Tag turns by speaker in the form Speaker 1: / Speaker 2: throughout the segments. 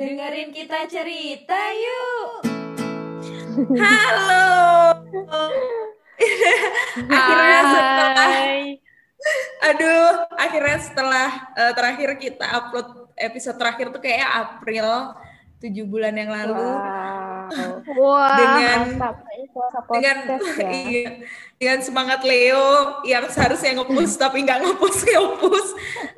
Speaker 1: Dengerin kita cerita yuk.
Speaker 2: Halo. akhirnya setelah aduh, akhirnya setelah uh, terakhir kita upload episode terakhir tuh kayak April tujuh bulan yang lalu.
Speaker 3: Wow. Wah,
Speaker 2: dengan
Speaker 3: mantap.
Speaker 2: Dengan
Speaker 3: ya.
Speaker 2: iya, dengan semangat Leo yang seharusnya ngepus tapi nggak ngepus ngepus.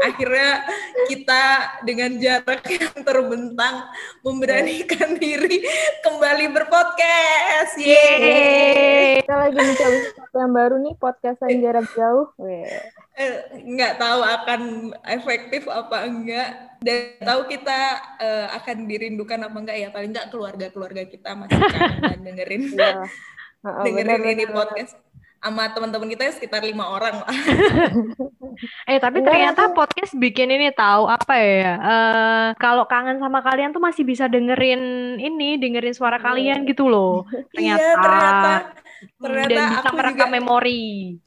Speaker 2: Akhirnya kita dengan jarak yang terbentang memberanikan diri kembali berpodcast. Yeay.
Speaker 3: Kita lagi mencoba yang baru nih, podcastan jarak jauh.
Speaker 2: Eh, nggak tahu akan efektif apa enggak dan tahu kita eh, akan dirindukan apa enggak ya paling enggak keluarga-keluarga kita masih kangen dan dengerin
Speaker 3: Iya. Heeh,
Speaker 2: dengerin
Speaker 3: benar,
Speaker 2: ini podcast sama teman-teman kita sekitar lima orang lah.
Speaker 4: Eh tapi
Speaker 3: Enggak,
Speaker 4: ternyata podcast bikin ini tahu apa ya? Eh kalau kangen sama kalian tuh masih bisa dengerin ini, dengerin suara kalian gitu loh. Ternyata.
Speaker 2: Iya ternyata ternyata
Speaker 4: dan bisa
Speaker 2: aku
Speaker 4: merekam
Speaker 2: juga
Speaker 4: memori.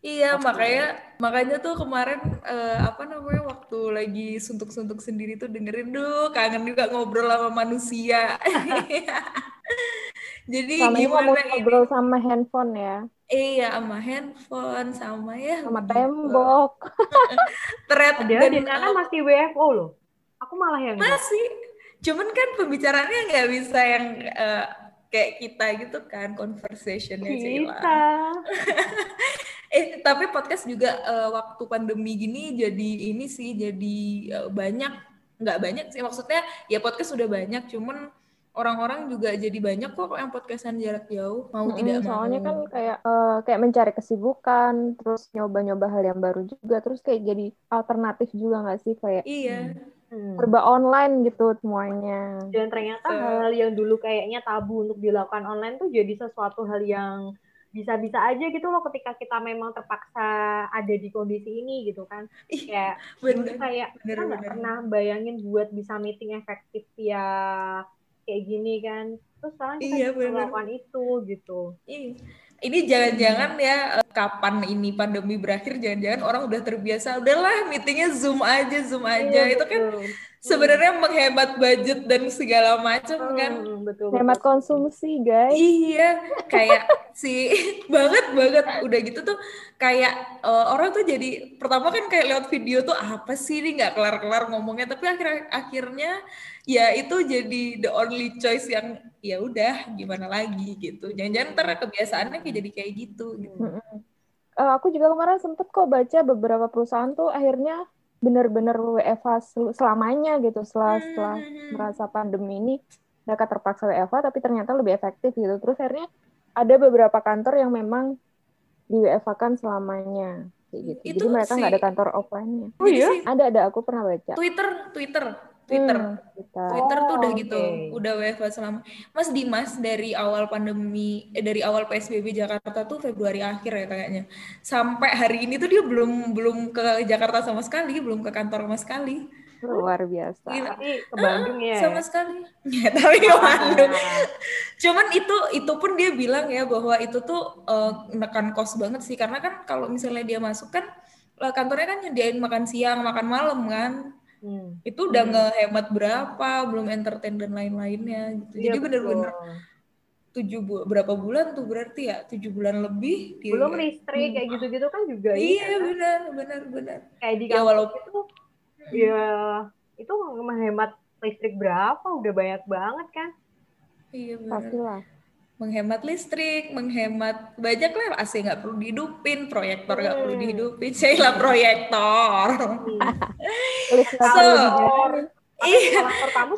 Speaker 2: iya makanya makanya tuh kemarin eh, apa namanya waktu lagi suntuk-suntuk sendiri tuh dengerin duh kangen juga ngobrol sama manusia. Jadi gimana ini?
Speaker 3: ngobrol sama handphone ya,
Speaker 2: Iya sama handphone sama ya
Speaker 3: sama
Speaker 2: begitu.
Speaker 3: tembok.
Speaker 2: Ternyata dan,
Speaker 4: Dina kan
Speaker 2: eh,
Speaker 4: masih WFO loh. Aku malah yang enggak.
Speaker 2: masih cuman kan pembicaraannya nggak bisa yang eh, kayak kita gitu kan conversationnya.
Speaker 4: Bisa.
Speaker 2: Eh tapi podcast juga eh, waktu pandemi gini jadi ini sih jadi eh, banyak nggak banyak sih maksudnya ya podcast sudah banyak cuman orang-orang juga jadi banyak kok yang podcastan jarak jauh mau
Speaker 3: Mm-mm,
Speaker 2: tidak
Speaker 3: soalnya
Speaker 2: mau.
Speaker 3: kan kayak eh, kayak mencari kesibukan, terus nyoba-nyoba hal yang baru juga, terus kayak jadi alternatif juga nggak sih kayak
Speaker 2: iya
Speaker 4: Hmm.
Speaker 3: serba online gitu semuanya.
Speaker 4: Dan ternyata
Speaker 2: Betul.
Speaker 4: hal yang dulu kayaknya tabu untuk dilakukan online tuh jadi sesuatu hal yang bisa-bisa aja gitu loh ketika kita memang terpaksa ada di kondisi ini gitu kan. Kayak dulu
Speaker 2: bener
Speaker 4: kayak
Speaker 2: bener,
Speaker 4: kita nggak
Speaker 2: bener.
Speaker 4: pernah bayangin buat bisa meeting efektif ya kayak gini kan. Terus sekarang kita
Speaker 2: Iya,
Speaker 4: bisa melakukan itu gitu.
Speaker 2: Ini jangan-jangan ya eh, kapan ini pandemi berakhir jangan-jangan orang udah terbiasa udahlah meetingnya zoom aja zoom aja.
Speaker 4: Iya,
Speaker 2: itu kan
Speaker 4: betul.
Speaker 2: sebenarnya menghemat budget dan segala macam kan.
Speaker 4: Hmm, betul,
Speaker 3: Hemat konsumsi guys.
Speaker 2: Iya, kayak si banget banget. Udah gitu tuh kayak eh, orang tuh jadi pertama kan kayak lewat video tuh apa sih ini? Nggak kelar-kelar ngomongnya. Tapi akhir akhirnya ya itu jadi the only choice yang ya udah gimana lagi? gitu. Jangan-jangan ntar kebiasaannya kayak jadi kayak gitu. gitu.
Speaker 3: Eh, aku juga kemarin sempet kok baca beberapa perusahaan tuh akhirnya benar-benar WFH sel- selamanya gitu setelah setelah
Speaker 2: Hmm.
Speaker 3: merasa pandemi ini mereka terpaksa WFH tapi ternyata lebih efektif gitu. Terus akhirnya ada beberapa kantor yang memang di WFH kan selamanya kayak gitu.
Speaker 2: Itu
Speaker 3: Jadi mereka nggak
Speaker 2: si-
Speaker 3: ada kantor offline-nya.
Speaker 4: Oh iya?
Speaker 2: si
Speaker 3: Ada ada aku pernah baca.
Speaker 2: Twitter, Twitter, Twitter.
Speaker 3: Hmm.
Speaker 2: Twitter tuh udah
Speaker 4: Oh,
Speaker 2: gitu, udah WFH selama. Mas Dimas dari awal pandemi, eh, dari awal PSBB Jakarta tuh Februari akhir ya kayaknya. Sampai hari ini tuh dia belum belum ke Jakarta sama sekali, belum ke kantor sama sekali.
Speaker 3: luar biasa.
Speaker 2: Gila.
Speaker 4: Tapi ke Bandung ya.
Speaker 2: Sama sekali. Ya, tapi ke Bandung. Cuman itu itu pun dia bilang ya bahwa itu tuh eh, menekan kos banget sih karena kan kalau misalnya dia masuk kan eh, kantornya kan nyediain makan siang, makan malam kan.
Speaker 4: Hmm.
Speaker 2: Itu udah ngehemat berapa, belum entertain dan lain-lainnya gitu.
Speaker 4: Iya,
Speaker 2: Jadi bener-bener tujuh bu berapa bulan tuh berarti ya? Tujuh bulan lebih di-
Speaker 4: belum listrik kayak gitu-gitu kan juga
Speaker 2: iya
Speaker 4: kan?
Speaker 2: benar benar benar.
Speaker 4: Kayak di
Speaker 2: Ya, walaupun-
Speaker 4: itu ya itu menghemat listrik berapa? Udah banyak banget kan?
Speaker 2: Iya benar.
Speaker 3: Pastilah.
Speaker 2: Menghemat listrik menghemat banyak lah AC nggak perlu dihidupin proyektor nggak perlu
Speaker 4: Hmm.
Speaker 2: dihidupin saya proyektor. So, iya.
Speaker 4: tetap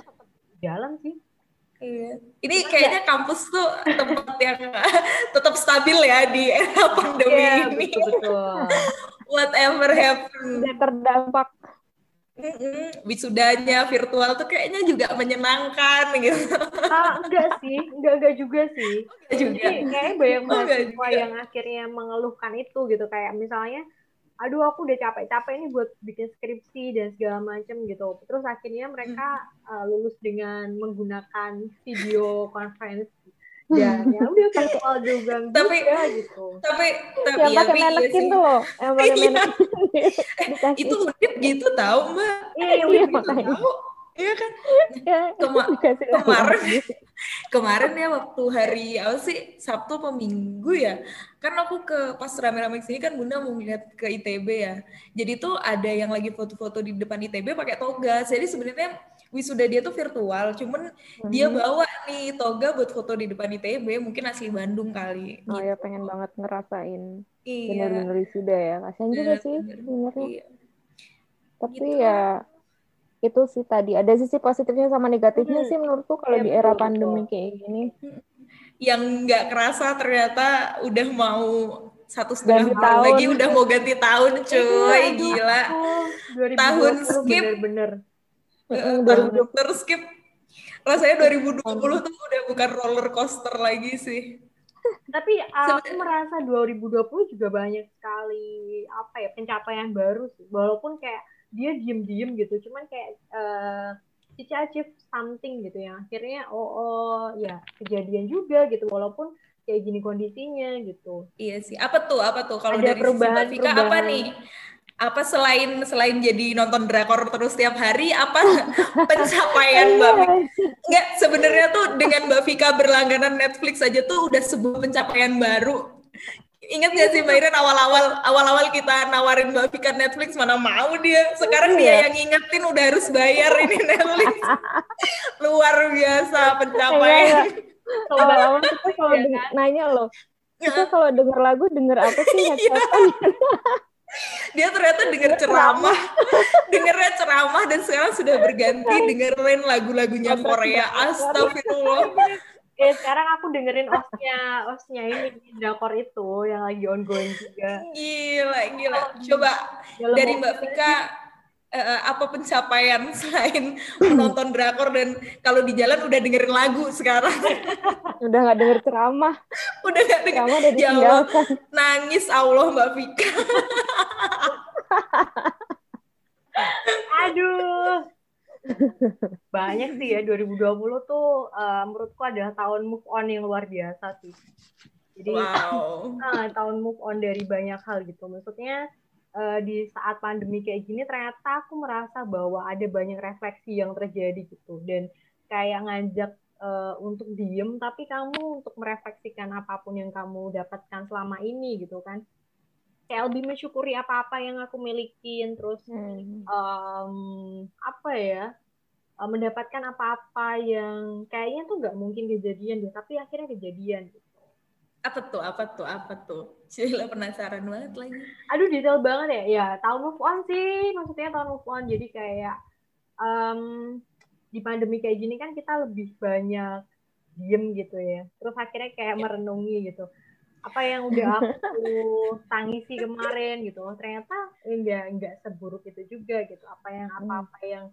Speaker 4: jalan sih.
Speaker 2: Iya. Ini kayaknya kampus tuh tempat yang tetap stabil ya di era pandemi
Speaker 4: Iya,
Speaker 2: ini.
Speaker 4: betul betul.
Speaker 2: Whatever happen
Speaker 3: Tidak terdampak.
Speaker 2: Mm-mm. wisudanya virtual tuh kayaknya juga menyenangkan gitu.
Speaker 4: Ah enggak sih. Enggak enggak juga sih.
Speaker 2: Juga.
Speaker 4: Jadi kayaknya banyak
Speaker 2: Oh, enggak
Speaker 4: mahasiswa
Speaker 2: juga.
Speaker 4: yang akhirnya mengeluhkan itu gitu. Kayak misalnya aduh aku udah capek-capek nih buat bikin skripsi dan segala macem gitu. Terus akhirnya mereka uh, lulus dengan menggunakan video conference dan ya udah virtual juga
Speaker 2: Tapi-
Speaker 4: juga gitu
Speaker 2: tapi tapi
Speaker 3: Yang
Speaker 2: ya
Speaker 3: pakai
Speaker 2: iya
Speaker 3: manekin
Speaker 2: sih.
Speaker 3: tuh loh. Yang pakai
Speaker 2: Iya.
Speaker 3: Dikasih.
Speaker 2: itu udip gitu tahu mbak
Speaker 4: iya
Speaker 3: Iya,
Speaker 2: gitu
Speaker 3: makanya.
Speaker 2: tahu Iya kan?
Speaker 3: Ya,
Speaker 2: Kema- kemarin kemarin ya waktu hari apa sih Sabtu apa Minggu ya kan aku ke pas rame-rame sini kan bunda mau ngeliat ke ITB ya jadi tuh ada yang lagi foto-foto di depan ITB pakai toga jadi sebenarnya wisuda dia tuh virtual cuman dia
Speaker 3: Hmm.
Speaker 2: bawa nih toga buat foto di depan ITB mungkin asli Bandung kali
Speaker 3: Oh
Speaker 2: gitu.
Speaker 3: ya pengen banget ngerasain
Speaker 2: iya
Speaker 3: bener-bener wisuda ya. Kasian juga sih sebenarnya.
Speaker 2: Iya.
Speaker 3: Tapi
Speaker 2: Gitu.
Speaker 3: ya itu sih tadi ada sisi positifnya sama negatifnya
Speaker 4: Hmm.
Speaker 3: sih menurutku kalau
Speaker 4: Iya,
Speaker 3: di era
Speaker 4: betul,
Speaker 3: pandemi
Speaker 4: betul.
Speaker 3: kayak gini.
Speaker 2: yang nggak kerasa ternyata udah mau satu setengah
Speaker 3: Ganti
Speaker 2: tahun lagi udah mau ganti tahun cuy
Speaker 4: Iya,
Speaker 2: gila
Speaker 4: Oh, 2020
Speaker 2: Tahun skip.
Speaker 4: bener-bener.
Speaker 2: Eh, Tahun
Speaker 3: 2020.
Speaker 2: terskip rasanya 2020 tuh udah bukan roller coaster lagi sih
Speaker 4: Tapi uh, aku merasa 2020 juga banyak sekali apa ya pencapaian baru sih. Walaupun kayak dia diem-diem gitu, cuman kayak uh, Cici achieve something gitu ya. Akhirnya oh, oh ya kejadian juga gitu walaupun kayak gini kondisinya gitu.
Speaker 2: iya sih apa tuh apa tuh kalau dari sisi Mbak
Speaker 4: perubahan-
Speaker 2: apa
Speaker 4: perubahan.
Speaker 2: nih apa selain selain jadi nonton drakor terus tiap hari apa pencapaian Mbak Vika Enggak, sebenarnya tuh dengan Mbak Vika berlangganan Netflix aja tuh udah sebuah pencapaian baru. Ingat gak sih Mbak Iren awal-awal awal-awal kita nawarin Mbak Vika Netflix mana mau dia. Sekarang dia yang ngingetin udah harus bayar ini Netflix. Luar biasa pencapaian.
Speaker 3: Kita kalau
Speaker 4: Iya
Speaker 3: deng- nanya loh, kita kalau denger lagu denger apa sih?
Speaker 2: Dia ternyata denger ceramah. Dengernya ceramah dan sekarang sudah berganti dengerin lagu-lagunya Korea. Astagfirullah.
Speaker 4: Eh sekarang aku dengerin osnya osnya ini drakor itu yang lagi ongoing juga.
Speaker 2: Gila, gila. Coba dari Mbak Vika eh, apa pencapaian selain menonton drakor dan kalau di jalan udah dengerin lagu sekarang
Speaker 3: Udah nggak denger ceramah,
Speaker 2: udah gak denger
Speaker 3: ceramah udah
Speaker 2: Ya Allah, nangis Allah Mbak Vika
Speaker 4: Aduh. Banyak sih ya 2020 tuh eh, menurutku adalah tahun move on yang luar biasa sih. Jadi
Speaker 2: wow
Speaker 4: ah, tahun move on dari banyak hal gitu. Maksudnya eh, di saat pandemi kayak gini ternyata aku merasa bahwa ada banyak refleksi yang terjadi gitu dan kayak ngajak eh, untuk diem tapi kamu untuk merefleksikan apa pun yang kamu dapatkan selama ini gitu kan. Kayak lebih mensyukuri apa-apa yang aku milikin terus
Speaker 3: Hmm.
Speaker 4: em, apa ya eh, mendapatkan apa-apa yang kayaknya tuh nggak mungkin kejadian deh tapi akhirnya kejadian gitu.
Speaker 2: Apa tuh? Apa tuh? Apa tuh? Cila penasaran banget lagi.
Speaker 4: Aduh detail banget ya. Ya tahun move on sih. Maksudnya tahun move on. Jadi kayak em, di pandemi kayak gini kan kita lebih banyak diem gitu ya. Terus akhirnya kayak
Speaker 2: Ya.
Speaker 4: merenungi gitu. Apa yang udah aku tangisi kemarin gitu. Ternyata enggak enggak seburuk itu juga gitu. Apa yang apa-apa yang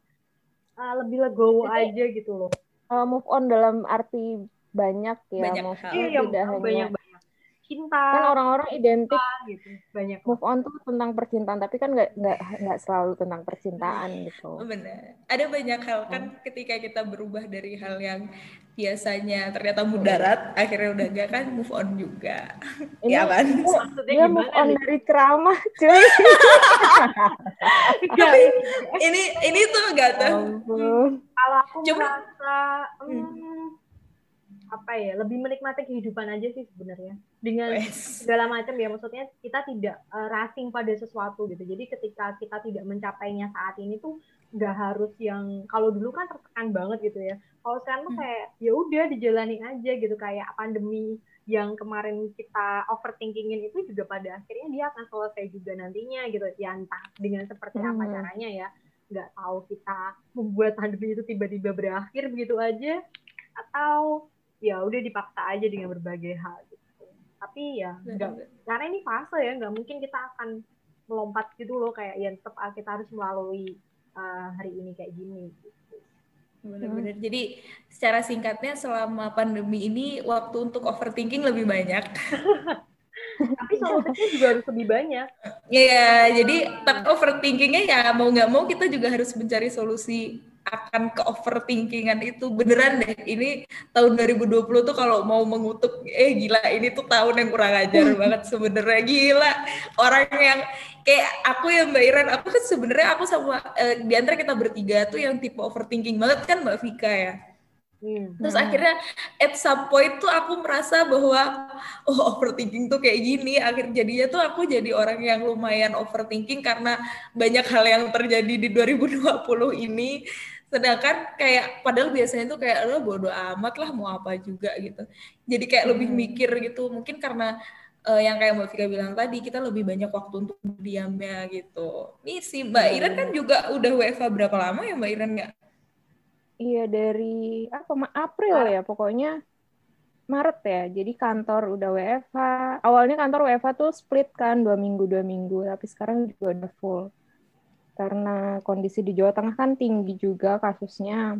Speaker 4: uh, lebih legowo aja gitu loh.
Speaker 3: Uh, move on dalam arti banyak ya,
Speaker 2: Banyak
Speaker 3: maksudnya
Speaker 2: hal.
Speaker 4: iya
Speaker 3: tidak hanya
Speaker 4: banyak banyak cinta
Speaker 3: kan orang-orang identik
Speaker 4: gitu banyak
Speaker 3: move on tuh tentang percintaan tapi kan nggak nggak nggak selalu tentang percintaan gitu.
Speaker 2: Benar ada banyak hal kan ketika kita berubah dari hal yang biasanya ternyata mudarat akhirnya udah enggak kan move on juga.
Speaker 3: Ini
Speaker 2: ya kan
Speaker 4: maksudnya
Speaker 3: dia move
Speaker 4: gimana
Speaker 3: on
Speaker 4: nih?
Speaker 3: dari ceramah cuy.
Speaker 2: Tapi ini ini tuh enggak
Speaker 3: Ya
Speaker 2: tahu
Speaker 3: ampun.
Speaker 4: kalau aku
Speaker 2: Coba-
Speaker 4: merasa hmm, apa ya lebih menikmati kehidupan aja sih sebenarnya. Dengan segala macam ya maksudnya kita tidak eh, racing pada sesuatu gitu. Jadi ketika kita tidak mencapainya saat ini tuh nggak harus yang kalau dulu kan tertekan banget gitu ya. Kalau sekarang tuh
Speaker 2: Hmm.
Speaker 4: kayak ya udah dijalani aja gitu. Kayak pandemi yang kemarin kita overthinkingin itu juga pada akhirnya dia akan selesai juga nantinya gitu. Ya entah dengan seperti apa
Speaker 3: Hmm.
Speaker 4: caranya ya. Nggak tahu kita membuat pandemi itu tiba-tiba berakhir begitu aja atau ya udah dipaksa aja dengan berbagai hal gitu tapi ya nggak karena ini fase ya nggak mungkin kita akan melompat gitu loh kayak ya tetap kita harus melalui uh, hari ini kayak gini gitu.
Speaker 2: Benar-benar. Jadi secara singkatnya selama pandemi ini waktu untuk overthinking lebih banyak.
Speaker 4: tapi solusinya juga harus lebih banyak
Speaker 2: Iya, jadi tapi overthinkingnya ya mau nggak mau kita juga harus mencari solusi akan ke overthinkingan itu beneran deh ini tahun 2020 tuh kalau mau mengutuk eh gila ini tuh tahun yang kurang ajar banget sebenarnya gila orang yang kayak aku ya Mbak Iren aku kan sebenarnya aku sama eh, di antara kita bertiga tuh yang tipe overthinking banget kan Mbak Vika ya
Speaker 4: Hmm.
Speaker 2: Terus akhirnya at some point tuh aku merasa bahwa oh overthinking tuh kayak gini. Akhir jadinya tuh aku jadi orang yang lumayan overthinking karena banyak hal yang terjadi di 2020 ini. Sedangkan kayak padahal biasanya tuh kayak lo bodo amat lah mau apa juga gitu. Jadi kayak lebih mikir gitu. Mungkin karena uh, yang kayak Mbak Vika bilang tadi kita lebih banyak waktu untuk diamnya gitu. Nih si Mbak Iren kan juga udah WFA berapa lama ya Mbak Iren ya?
Speaker 3: Iya dari apa Ma- April ya pokoknya Maret ya. Jadi kantor udah WFH. Awalnya kantor WFH tuh split kan dua minggu dua minggu, tapi sekarang juga udah full. Karena kondisi di Jawa Tengah kan tinggi juga kasusnya.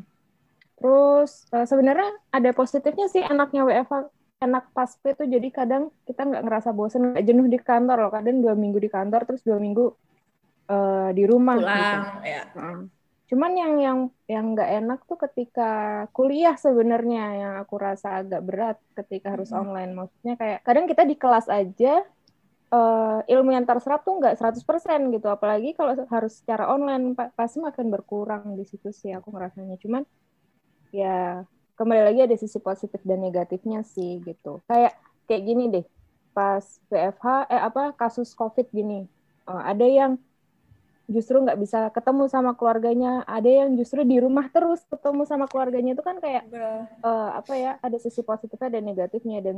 Speaker 3: Terus eh, sebenarnya ada positifnya sih enaknya WFH enak pas tuh jadi kadang kita nggak ngerasa bosen nggak jenuh di kantor loh kadang dua minggu di kantor terus dua minggu eh, di rumah gitu.
Speaker 2: Pulang ya.
Speaker 3: Heeh. Cuman yang yang yang nggak enak tuh ketika kuliah sebenarnya yang aku rasa agak berat ketika harus
Speaker 2: Mhm.
Speaker 3: online. Maksudnya kayak kadang kita di kelas aja eh, ilmu yang terserap tuh nggak 100% gitu. Apalagi kalau harus secara online pa- pasti makin berkurang di situ sih aku ngerasanya. Cuman ya kembali lagi ada sisi positif dan negatifnya sih gitu. Kayak kayak gini deh. Pas WFH eh apa kasus Covid gini. eh, ada yang justru nggak bisa ketemu sama keluarganya, ada yang justru di rumah terus ketemu sama keluarganya itu kan kayak eh, apa ya, ada sisi positifnya dan negatifnya dan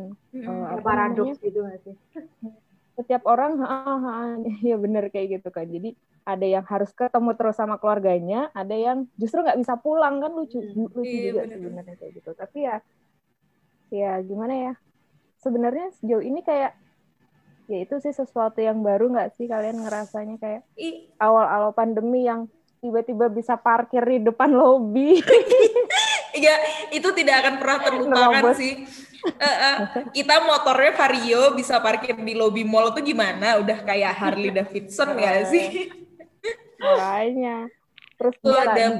Speaker 3: eh,
Speaker 4: Kayak
Speaker 3: apa
Speaker 4: paradoks gitu nggak sih?
Speaker 3: setiap orang, ya bener kayak gitu kan. Jadi ada yang harus ketemu terus sama keluarganya, ada yang justru nggak bisa pulang kan lucu,
Speaker 4: Hmm.
Speaker 3: lucu
Speaker 2: Iya,
Speaker 3: juga sebenarnya kayak gitu. Tapi ya, ya gimana ya? Sebenarnya sejauh ini kayak ya itu sih sesuatu yang baru nggak sih kalian ngerasanya kayak awal-awal pandemi yang tiba-tiba bisa parkir di depan lobi.
Speaker 2: Iya, itu tidak akan pernah terlupakan
Speaker 3: Nerobos.
Speaker 2: sih. Eh, eh, kita motornya Vario bisa parkir di lobby mall tuh gimana? Udah kayak Harley Davidson nggak sih?
Speaker 3: Makanya. Terus
Speaker 2: Tuh ada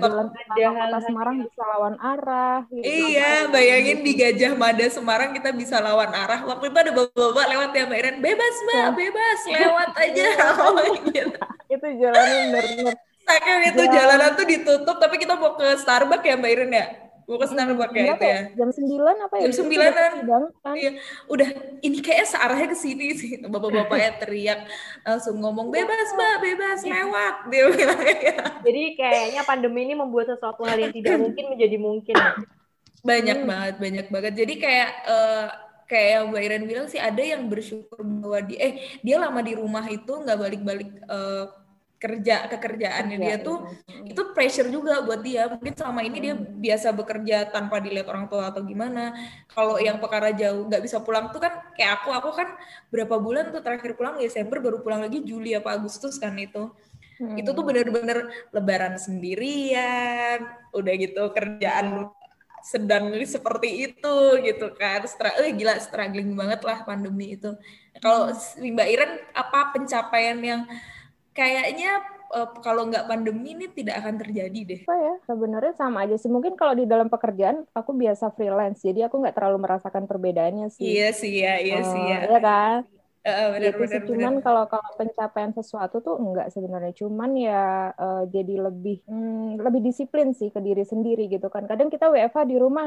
Speaker 3: jalan Semarang bisa lawan arah. gitu.
Speaker 2: Iya, bayangin di Gajah Mada Semarang kita bisa lawan arah. Waktu itu ada bapak-bapak lewat ya Mbak Iren, bebas Mbak, bebas, lewat aja. gitu.
Speaker 3: Itu jalannya bener-bener.
Speaker 2: Saking itu jalanan tuh ditutup, tapi kita mau ke Starbucks ya Mbak Iren ya? Mau ke Starbucks ya
Speaker 3: Berapa
Speaker 2: itu ya?
Speaker 3: Jam 9 apa ya?
Speaker 2: Jam sembilanan.
Speaker 3: kan.
Speaker 2: Iya, udah ini kayaknya searahnya ke sini sih. Bapak-bapaknya teriak langsung ngomong bebas mbak, bebas lewat dia bilang ya.
Speaker 4: Jadi kayaknya pandemi ini membuat sesuatu hal yang tidak mungkin menjadi mungkin.
Speaker 2: Banyak
Speaker 3: Hmm.
Speaker 2: banget, banyak banget. Jadi kayak eh, kayak yang Mbak Iren bilang sih ada yang bersyukur bahwa dia eh dia lama di rumah itu nggak balik-balik eh, kerja kekerjaannya dia
Speaker 3: Iya,
Speaker 2: tuh
Speaker 3: iya.
Speaker 2: itu pressure juga buat dia. Mungkin selama ini dia biasa bekerja tanpa dilihat orang tua atau gimana. Kalau yang perkara jauh nggak bisa pulang tuh kan kayak aku aku kan berapa bulan tuh terakhir pulang Desember baru pulang lagi Juli apa Agustus kan itu.
Speaker 3: Hmm.
Speaker 2: itu tuh bener-bener lebaran sendirian udah gitu kerjaan sedang seperti itu gitu kan. Stra eh gila struggling banget lah pandemi itu. Kalau Mbak Iren apa pencapaian yang kayaknya eh, kalau nggak pandemi ini tidak akan terjadi deh.
Speaker 3: Apa ya? Sebenarnya sama aja sih. Mungkin kalau di dalam pekerjaan aku biasa freelance. Jadi aku nggak terlalu merasakan perbedaannya sih.
Speaker 2: Iya sih ya iya sih ya
Speaker 3: Eh, iya kan?
Speaker 2: Eh, benar
Speaker 3: gitu sih.
Speaker 2: benar.
Speaker 3: Cuman
Speaker 2: benar
Speaker 3: kalau kalau pencapaian sesuatu tuh enggak sebenarnya. Cuman ya eh, jadi lebih hmm, lebih disiplin sih ke diri sendiri gitu kan. Kadang kita WFH di rumah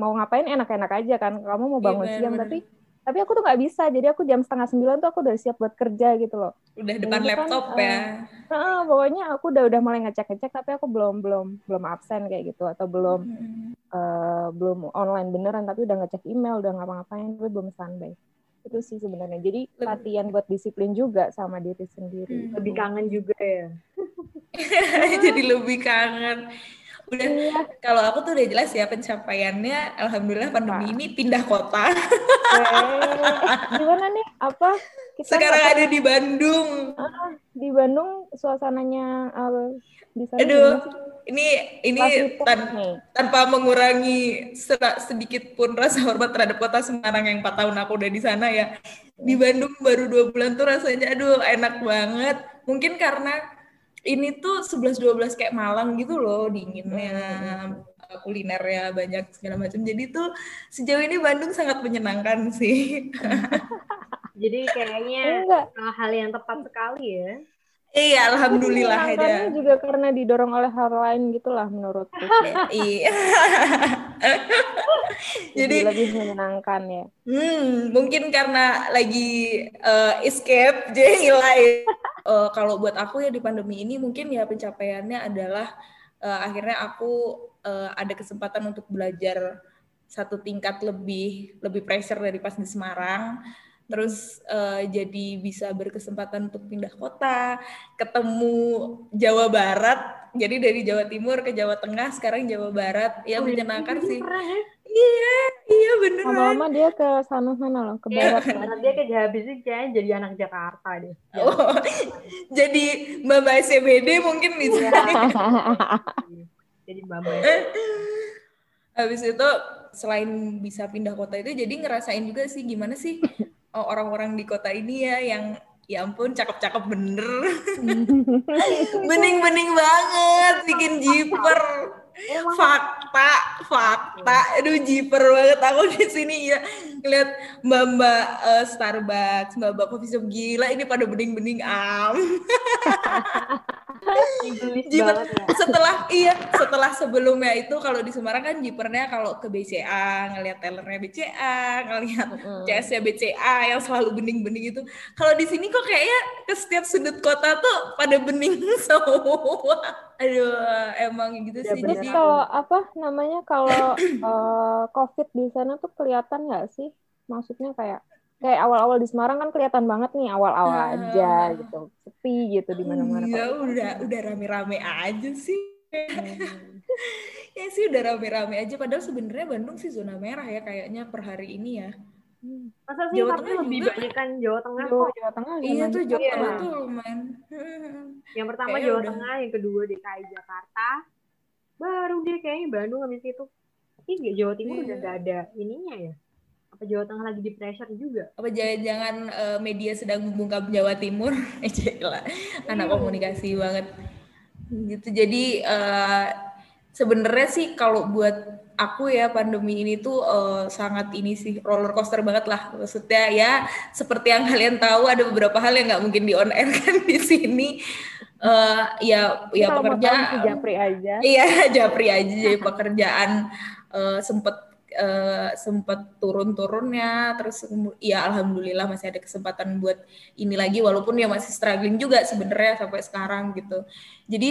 Speaker 3: mau ngapain enak-enak aja kan. Kamu mau
Speaker 2: Iya,
Speaker 3: bangun
Speaker 2: benar,
Speaker 3: siang tapi tapi aku tuh nggak bisa jadi aku jam setengah sembilan tuh aku udah siap buat kerja gitu loh
Speaker 2: udah depan
Speaker 3: Ini kan,
Speaker 2: laptop
Speaker 3: eh,
Speaker 2: ya
Speaker 3: Nah, pokoknya aku udah udah mulai ngecek-ngecek tapi aku belum belum belum absen kayak gitu atau belum
Speaker 2: Mm.
Speaker 3: eh, belum online beneran tapi udah ngecek email udah ngapa-ngapain tapi belum standby itu sih sebenarnya jadi
Speaker 2: Lebih-
Speaker 3: latihan buat disiplin juga sama diri sendiri
Speaker 2: Hmm.
Speaker 4: Lebih kangen juga ya.
Speaker 2: jadi lebih kangen udah
Speaker 3: iya.
Speaker 2: kalau aku tuh udah jelas ya pencapaiannya alhamdulillah pandemi
Speaker 3: Apa?
Speaker 2: ini pindah kota.
Speaker 3: Eh, gimana nih? Apa? Kita
Speaker 2: sekarang ada di Bandung.
Speaker 3: Tahu, di Bandung suasananya eh, di sana
Speaker 2: aduh ini ini tan-
Speaker 3: nih.
Speaker 2: tanpa mengurangi sedikit pun rasa hormat terhadap kota Semarang yang 4 tahun aku udah di sana ya. Di Bandung baru dua bulan tuh rasanya aduh enak banget. Mungkin karena ini tuh 11-12 kayak Malang gitu loh dinginnya uh, kulinernya banyak segala macam jadi tuh sejauh ini Bandung sangat menyenangkan sih
Speaker 4: Jadi kayaknya
Speaker 3: Enggak.
Speaker 4: uh, hal yang tepat sekali ya.
Speaker 2: iya alhamdulillah aja
Speaker 3: juga karena didorong oleh hal lain gitulah menurutku. sih.
Speaker 2: iya
Speaker 3: Jadi
Speaker 2: jadi
Speaker 3: lebih menyenangkan ya.
Speaker 2: Hmm, mungkin karena lagi eh, escape jadi lain. Eh, kalau buat aku ya di pandemi ini mungkin ya pencapaiannya adalah eh, akhirnya aku eh, ada kesempatan untuk belajar satu tingkat lebih lebih pressure dari pas di Semarang. Terus eh, jadi bisa berkesempatan untuk pindah kota, ketemu Jawa Barat. Jadi dari Jawa Timur ke Jawa Tengah, sekarang Jawa Barat. Ya menyenangkan sih.
Speaker 4: Pernah ya?
Speaker 2: Iya, iya beneran.
Speaker 3: Lama-lama dia ke sana sana loh, ke
Speaker 2: Iya.
Speaker 3: barat. kan.
Speaker 4: Karena dia ke habis itu kayaknya jadi anak Jakarta deh.
Speaker 2: Oh, jadi Mbak Mbak CBD mungkin bisa.
Speaker 4: Jadi mbak-mbak.
Speaker 2: Habis itu selain bisa pindah kota itu jadi ngerasain juga sih gimana sih oh, orang-orang di kota ini ya yang ya ampun cakep-cakep bener. Bening-bening banget bikin jiper. Fakta, fakta. Aduh jiper banget aku di sini ya ngeliat mbak-mbak eh, Starbucks, mbak-mbak coffee shop gila ini pada bening-bening am. Jiper.
Speaker 4: ya.
Speaker 2: setelah iya setelah sebelumnya itu kalau di Semarang kan jipernya kalau ke BCA ngelihat tellernya BCA ngelihat CS-nya BCA yang selalu bening-bening itu. Kalau di sini kok kayaknya ke setiap sudut kota tuh pada bening semua. Aduh emang gitu
Speaker 4: Ya,
Speaker 2: sih.
Speaker 3: Terus
Speaker 2: jadi
Speaker 3: kalau apa namanya kalau eh, COVID di sana tuh kelihatan nggak sih? Maksudnya kayak kayak awal-awal di Semarang kan kelihatan banget nih awal-awal
Speaker 2: Ah.
Speaker 3: aja gitu, sepi gitu di mana-mana.
Speaker 2: ya
Speaker 3: Kalau-
Speaker 2: udah udah rame-rame aja sih
Speaker 3: Hmm.
Speaker 2: ya sih udah rame-rame aja padahal sebenarnya Bandung sih zona merah ya kayaknya per hari ini ya
Speaker 4: Masa sih
Speaker 2: Jawa
Speaker 4: tapi
Speaker 2: Tengah
Speaker 4: lebih
Speaker 2: juga.
Speaker 4: banyak kan Jawa Tengah
Speaker 3: Jawa,
Speaker 4: kok.
Speaker 3: Jawa Tengah
Speaker 2: iya tuh. Jawa
Speaker 4: Iya.
Speaker 2: Tengah tuh lumayan
Speaker 4: Yang pertama
Speaker 2: Kayaknya
Speaker 4: Jawa
Speaker 2: udah.
Speaker 4: Tengah, yang kedua DKI Jakarta. Baru dia kayaknya Bandung habis itu. Iya, Jawa Timur
Speaker 2: Iya.
Speaker 4: udah gak ada ininya ya. Apa Jawa Tengah lagi di pressure juga?
Speaker 2: apa jangan-jangan eh, media sedang membungkam Jawa Timur? Eh, Gila, anak komunikasi banget. Gitu. Jadi eh, sebenarnya sih kalau buat aku ya pandemi ini tuh eh, sangat ini sih roller coaster banget lah. Maksudnya ya seperti yang kalian tahu ada beberapa hal yang nggak mungkin di on air kan di sini. Eh, ya ya pekerjaan
Speaker 3: Japri aja.
Speaker 2: Iya, japri aja. Jadi pekerjaan eh, sempet eh, sempet turun-turunnya terus ya alhamdulillah masih ada kesempatan buat ini lagi walaupun ya masih struggling juga sebenarnya sampai sekarang gitu. Jadi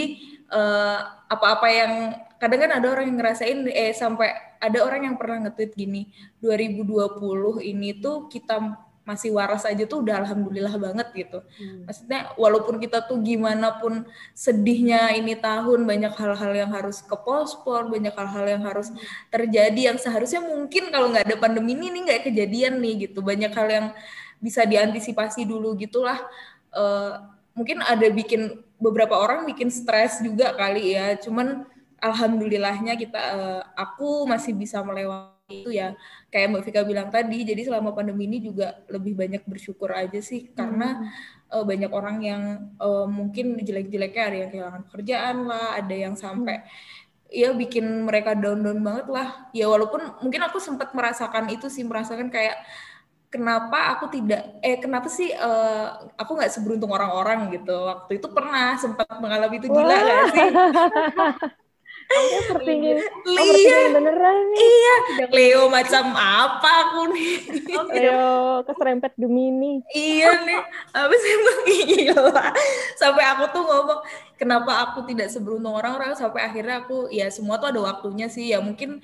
Speaker 2: eh, apa-apa yang kadang kan ada orang yang ngerasain eh sampai ada orang yang pernah nge-tweet gini 2020 ini tuh kita masih waras aja tuh udah alhamdulillah banget gitu. Maksudnya walaupun kita tuh gimana pun sedihnya ini tahun banyak hal-hal yang harus kepospon, banyak hal-hal yang harus terjadi yang seharusnya mungkin kalau nggak ada pandemi ini nih nggak kejadian nih gitu. Banyak hal yang bisa diantisipasi dulu gitulah. Eh, mungkin ada bikin beberapa orang bikin stres juga kali ya. Cuman alhamdulillahnya kita eh, aku masih bisa melewati itu ya. Kayak Mbak Vika bilang tadi jadi selama pandemi ini juga lebih banyak bersyukur aja sih karena eh, banyak orang yang eh, mungkin jelek-jeleknya ada yang kehilangan pekerjaan lah ada yang sampai ya bikin mereka down-down banget lah. Ya walaupun mungkin aku sempat merasakan itu sih merasakan kayak kenapa aku tidak eh kenapa sih eh, aku nggak seberuntung orang-orang gitu. Waktu itu pernah sempat mengalami itu gila nggak sih
Speaker 3: Dia tertinggi,
Speaker 2: Iya.
Speaker 3: beneran nih.
Speaker 2: iya. Leo macam apa aku nih?
Speaker 3: Ayo, keserempet Gemini.
Speaker 2: iya nih. Apa sih emang gila. Sampai aku tuh ngomong kenapa aku tidak seberuntung orang-orang? Sampai akhirnya aku ya semua tuh ada waktunya sih. Ya mungkin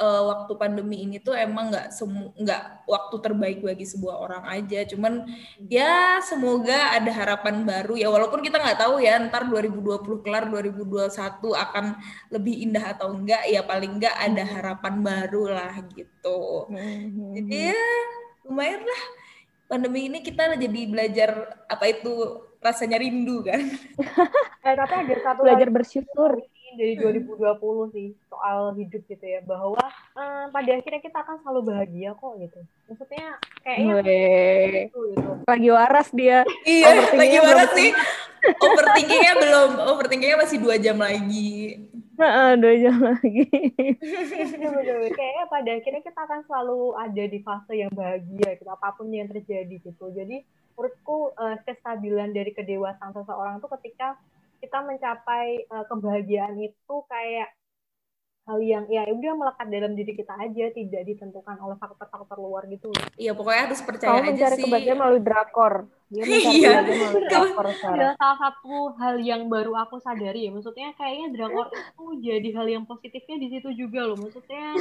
Speaker 2: eh, waktu pandemi ini tuh emang nggak semu nggak waktu terbaik bagi sebuah orang aja. Cuman ya semoga ada harapan baru ya. Walaupun kita nggak tahu ya ntar 2020 kelar 2021 akan lebih indah atau enggak ya paling enggak ada harapan baru lah gitu.
Speaker 3: Mhm.
Speaker 2: jadi ya lumayan lah. Pandemi ini kita jadi belajar apa itu rasanya rindu kan.
Speaker 4: Eh, tapi ada satu
Speaker 3: Belajar
Speaker 4: lagi.
Speaker 3: bersyukur.
Speaker 4: Dari 2020 sih soal hidup gitu ya bahwa eh, pada akhirnya kita akan selalu bahagia kok gitu. Maksudnya kayaknya gitu gitu.
Speaker 3: lagi waras dia.
Speaker 2: iya lagi
Speaker 3: belum-
Speaker 2: sih overthinkingnya belum, overthinkingnya masih dua jam lagi.
Speaker 3: Heeh, dua jam lagi.
Speaker 4: Bener-bener. Kayaknya pada akhirnya kita akan selalu ada di fase yang bahagia gitu, apa pun yang terjadi gitu. Jadi menurutku eh, kestabilan dari kedewasaan seseorang tuh ketika kita mencapai eh, kebahagiaan itu kayak hal yang ya udah melekat dalam diri kita aja, tidak ditentukan oleh faktor-faktor luar gitu.
Speaker 2: Iya, pokoknya harus percaya
Speaker 3: Kamu
Speaker 2: aja
Speaker 3: mencari
Speaker 2: sih.
Speaker 3: kebahagiaan melalui drakor. Dia mencari
Speaker 2: Iya.
Speaker 3: melalui drakor
Speaker 4: adalah salah satu hal yang baru aku sadari ya. Maksudnya kayaknya drakor itu jadi hal yang positifnya di situ juga loh. Maksudnya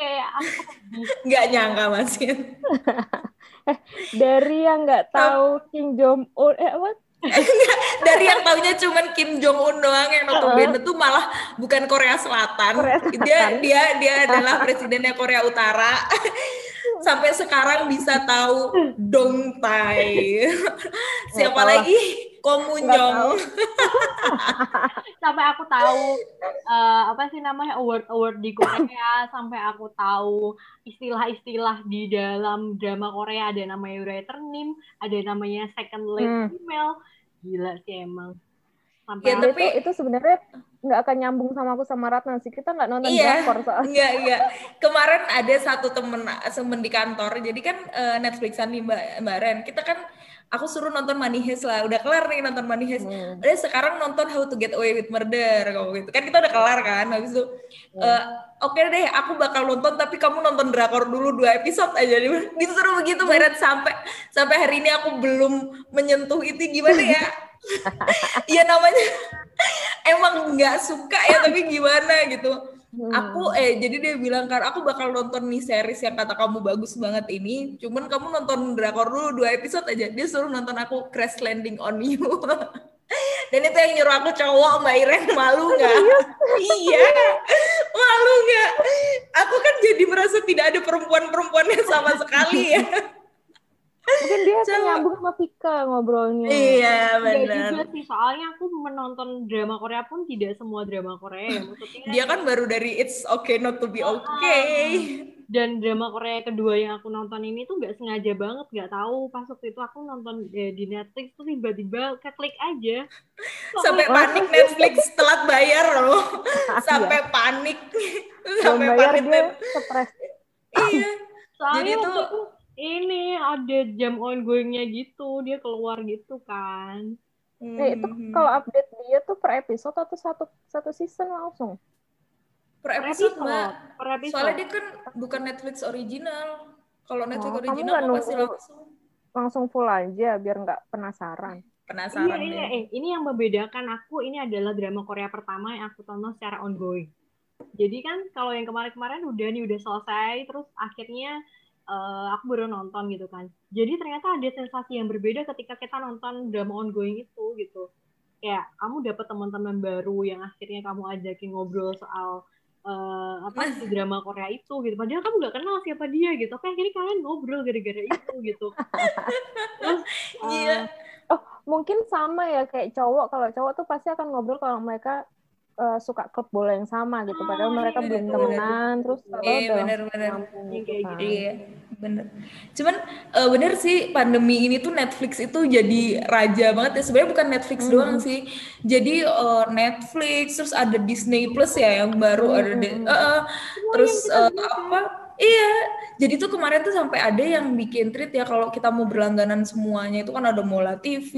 Speaker 4: kayak aku
Speaker 2: Nggak nyangka, Mas.
Speaker 3: Dari yang nggak tahu Kim Jong Un, eh apa?
Speaker 2: Dari yang taunya cuman Kim Jong Un doang yang notabene tuh malah bukan Korea Selatan.
Speaker 3: Korea Selatan.
Speaker 2: Dia dia dia adalah presidennya Korea Utara. Sampai sekarang bisa tahu Dong Tai. Siapa lagi? Komun
Speaker 3: Nggak
Speaker 2: Jong.
Speaker 3: tahu.
Speaker 4: sampai aku tahu eh, apa sih namanya award award di Korea sampai aku tahu istilah-istilah di dalam drama Korea ada namanya writer name ada namanya second lead
Speaker 3: Hmm.
Speaker 4: female gila sih emang sampai
Speaker 2: Ya, tapi-
Speaker 3: itu, itu sebenarnya nggak akan nyambung sama aku sama Ratna sih. Kita nggak nonton
Speaker 2: Iya.
Speaker 3: drakor soalnya.
Speaker 2: Enggak, enggak. Kemarin ada satu temen temen di kantor. Jadi kan eh, Netflixan nih Mbak, Mbak Ren. Kita kan aku suruh nonton Money Heist lah. Udah kelar nih nonton Money Heist.
Speaker 3: Hmm.
Speaker 2: Udah sekarang nonton How to Get Away with Murder kalau gitu. Kan kita udah kelar kan. Habis itu eh, oke deh aku bakal nonton tapi kamu nonton drakor dulu dua episode aja. Disuruh begitu Mbak Ren sampai sampai hari ini aku belum menyentuh itu gimana ya? Iya namanya emang nggak suka ya tapi gimana gitu.
Speaker 3: Hmm.
Speaker 2: Aku eh jadi dia bilang kan aku bakal nonton nih series yang kata kamu bagus banget ini. Cuman kamu nonton drakor dulu dua episode aja. Dia suruh nonton aku Crash Landing on You. Dan itu yang nyuruh aku cowok Mbak Iren malu nggak? iya, malu nggak? Aku kan jadi merasa tidak ada perempuan-perempuannya sama sekali ya.
Speaker 3: Mungkin dia
Speaker 2: Coba.
Speaker 3: nyambung sama Vika ngobrolnya.
Speaker 2: iya benar.
Speaker 4: juga sih, soalnya aku menonton drama Korea pun tidak semua drama Korea ya. Maksudnya
Speaker 2: Dia kan baru dari It's Okay Not to Be Okay.
Speaker 4: dan drama Korea kedua yang aku nonton ini tuh nggak sengaja banget, nggak tahu pas waktu itu aku nonton eh, di Netflix tuh tiba-tiba keklik aja.
Speaker 2: Sampai
Speaker 3: Oh.
Speaker 2: panik Netflix telat bayar loh. Sampai panik.
Speaker 3: Belum
Speaker 2: Sampai
Speaker 3: bayar
Speaker 2: panik.
Speaker 3: dia stres.
Speaker 2: Iya.
Speaker 4: Soalnya
Speaker 2: Jadi
Speaker 4: waktu
Speaker 2: tuh-
Speaker 4: itu ini ada jam ongoingnya gitu, dia keluar gitu kan.
Speaker 3: Eh, itu
Speaker 2: Mhm.
Speaker 3: kalau update dia tuh per episode atau satu satu season langsung?
Speaker 2: per
Speaker 4: Per
Speaker 2: episode,
Speaker 4: episode,
Speaker 2: Mbak.
Speaker 4: per episode.
Speaker 2: Soalnya dia kan bukan Netflix original. Kalau Netflix
Speaker 3: Oh, kamu
Speaker 2: original
Speaker 3: nggak
Speaker 2: mah pasti langsung
Speaker 3: Langsung full aja biar nggak penasaran.
Speaker 2: penasaran
Speaker 4: Iya, iya, eh, ini yang membedakan aku, ini adalah drama Korea pertama yang aku tonton secara ongoing. Jadi kan kalau yang kemarin-kemarin udah nih udah selesai, terus akhirnya eh, aku baru nonton gitu kan. Jadi ternyata ada sensasi yang berbeda ketika kita nonton drama ongoing itu gitu. Kayak kamu dapat teman-teman baru yang akhirnya kamu ajakin ngobrol soal eh, apa di drama Korea itu gitu. Padahal kamu nggak kenal siapa dia gitu. Tapi akhirnya kalian ngobrol gara-gara itu gitu. Terus eh,
Speaker 2: Iya.
Speaker 3: Mungkin sama ya kayak cowok. Kalau cowok tuh pasti akan ngobrol kalau mereka eh, suka klub bola yang sama gitu. Padahal
Speaker 4: Ah,
Speaker 3: mereka
Speaker 4: iya,
Speaker 3: belum
Speaker 2: bener,
Speaker 3: temenan. Terus
Speaker 2: Iya,
Speaker 3: nyambung
Speaker 4: Yang
Speaker 3: gitu kan.
Speaker 2: Iya, bener. Cuman eh, bener sih pandemi ini tuh Netflix itu jadi raja banget ya. Sebenarnya bukan Netflix
Speaker 3: Hmm.
Speaker 2: doang sih. Jadi eh, Netflix terus ada Disney Plus ya yang baru
Speaker 3: Hmm,
Speaker 2: ada. di-
Speaker 3: hmm,
Speaker 2: eh, eh, terus eh, apa? Iya. Jadi tuh kemarin tuh sampai ada yang bikin tweet ya kalau kita mau berlangganan semuanya itu kan ada Mola TV.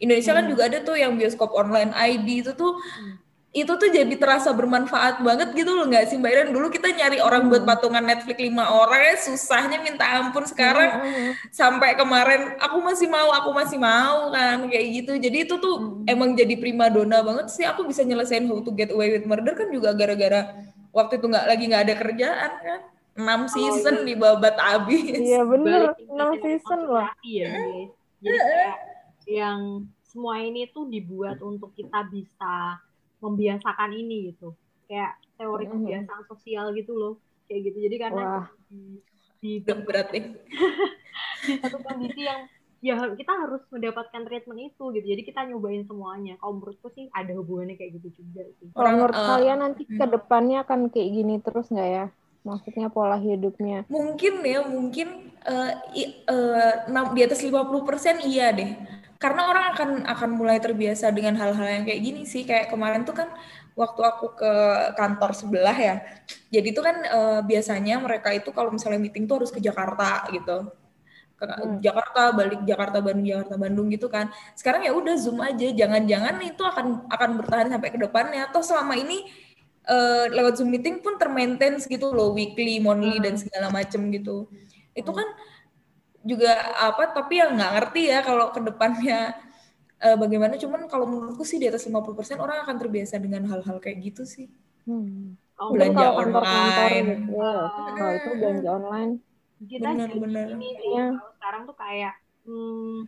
Speaker 2: Indonesia
Speaker 3: Hmm.
Speaker 2: kan juga ada tuh yang bioskop online ID itu tuh itu tuh jadi terasa bermanfaat banget gitu loh nggak sih Mbak Iren? Dulu kita nyari orang buat patungan Netflix lima orang ya susahnya minta ampun sekarang.
Speaker 3: Hmm,
Speaker 2: sampai kemarin aku masih mau aku masih mau kan kayak gitu. Jadi itu tuh emang jadi primadona banget sih. Aku bisa nyelesain How to Get Away with Murder kan juga gara-gara waktu itu nggak lagi nggak ada kerjaan kan. Enam season di babat abis
Speaker 3: Iya bener. 6 season loh.
Speaker 4: konsentrasi ya. Jadi kayak yang semua ini tuh dibuat untuk kita bisa membiasakan ini gitu. Kayak teori kebiasaan sosial gitu loh. Kayak gitu. Jadi karena
Speaker 3: Wah.
Speaker 4: di, di,
Speaker 2: Udah berat nih
Speaker 4: di satu kondisi yang ya kita harus mendapatkan treatment itu gitu. Jadi kita nyobain semuanya. Kalau menurutku sih ada hubungannya kayak gitu juga sih.
Speaker 3: Kalau menurut
Speaker 2: eh,
Speaker 3: kalian nanti ke depannya akan kayak gini terus nggak ya? Maksudnya pola hidupnya.
Speaker 2: mungkin ya mungkin eh, i- enam- di atas 50% iya deh karena orang akan akan mulai terbiasa dengan hal-hal yang kayak gini sih. Kayak kemarin tuh kan waktu aku ke kantor sebelah ya. Jadi itu kan uh, biasanya mereka itu kalau misalnya meeting tuh harus ke Jakarta gitu. Ke hmm. Jakarta balik Jakarta Bandung Jakarta Bandung gitu kan. Sekarang ya udah zoom aja. Jangan-jangan itu akan akan bertahan sampai ke depannya. Atau selama ini uh, lewat zoom meeting pun termaintain gitu loh. Weekly monthly hmm. dan segala macem gitu. Itu kan juga apa tapi yang nggak ngerti ya kalau ke depannya uh, bagaimana cuman kalau menurutku sih di atas 50% orang akan terbiasa dengan hal-hal kayak gitu sih
Speaker 3: hmm. oh, belanja kalau online gitu, ya. kalau itu belanja online
Speaker 4: kita bener, bener. ini ya. kalau sekarang tuh kayak hmm,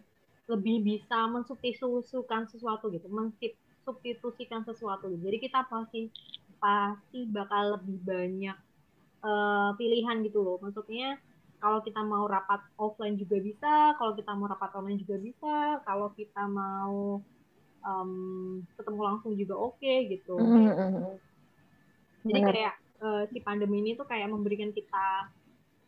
Speaker 4: lebih bisa mensubstitusikan sesuatu gitu mensubstitusikan sesuatu gitu. jadi kita pasti pasti bakal lebih banyak uh, pilihan gitu loh maksudnya kalau kita mau rapat offline juga bisa, kalau kita mau rapat online juga bisa, kalau kita mau um, ketemu langsung juga oke okay, gitu. Mm-hmm. Jadi Benar. kayak uh, si pandemi ini tuh kayak memberikan kita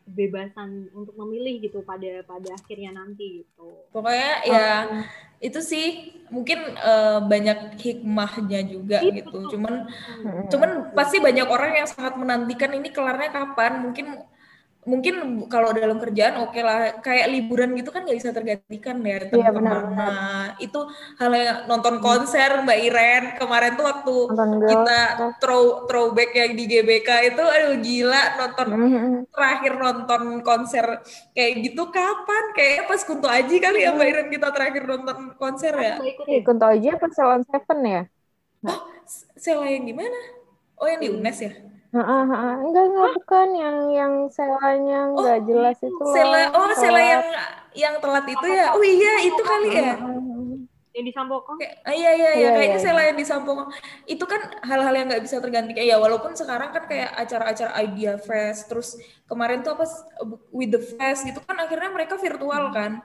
Speaker 4: kebebasan untuk memilih gitu pada pada akhirnya nanti gitu.
Speaker 2: Pokoknya ya um, itu sih mungkin uh, banyak hikmahnya juga itu. gitu. Cuman hmm. cuman pasti banyak orang yang sangat menantikan ini kelarnya kapan. Mungkin mungkin kalau dalam kerjaan oke okay lah kayak liburan gitu kan nggak bisa tergantikan ya
Speaker 3: iya, benar, benar.
Speaker 2: itu hal yang nonton konser Mbak Iren kemarin tuh waktu kita throw throwback yang di GBK itu aduh gila nonton mm-hmm. terakhir nonton konser kayak gitu kapan? Kayak pas Kunto Aji kali ya Mbak Iren kita terakhir nonton konser ya?
Speaker 3: eh, Kunto Aji apa Selon Seven ya?
Speaker 2: Oh Sela yang di mana? Oh yang di UNES ya
Speaker 3: Heeh, heeh. Enggak, enggak bukan yang yang selanya enggak oh, jelas itu loh.
Speaker 2: Sela, oh, sela yang yang telat itu ya. Oh iya, itu kali ya.
Speaker 4: Yang di Sampokong.
Speaker 2: Ah, iya, iya, iya, kayaknya iya. sela yang di Sampokong. Itu kan hal-hal yang nggak bisa tergantikan. Ya, walaupun sekarang kan kayak acara-acara Idea Fest, terus kemarin tuh apa with the fest gitu kan akhirnya mereka virtual kan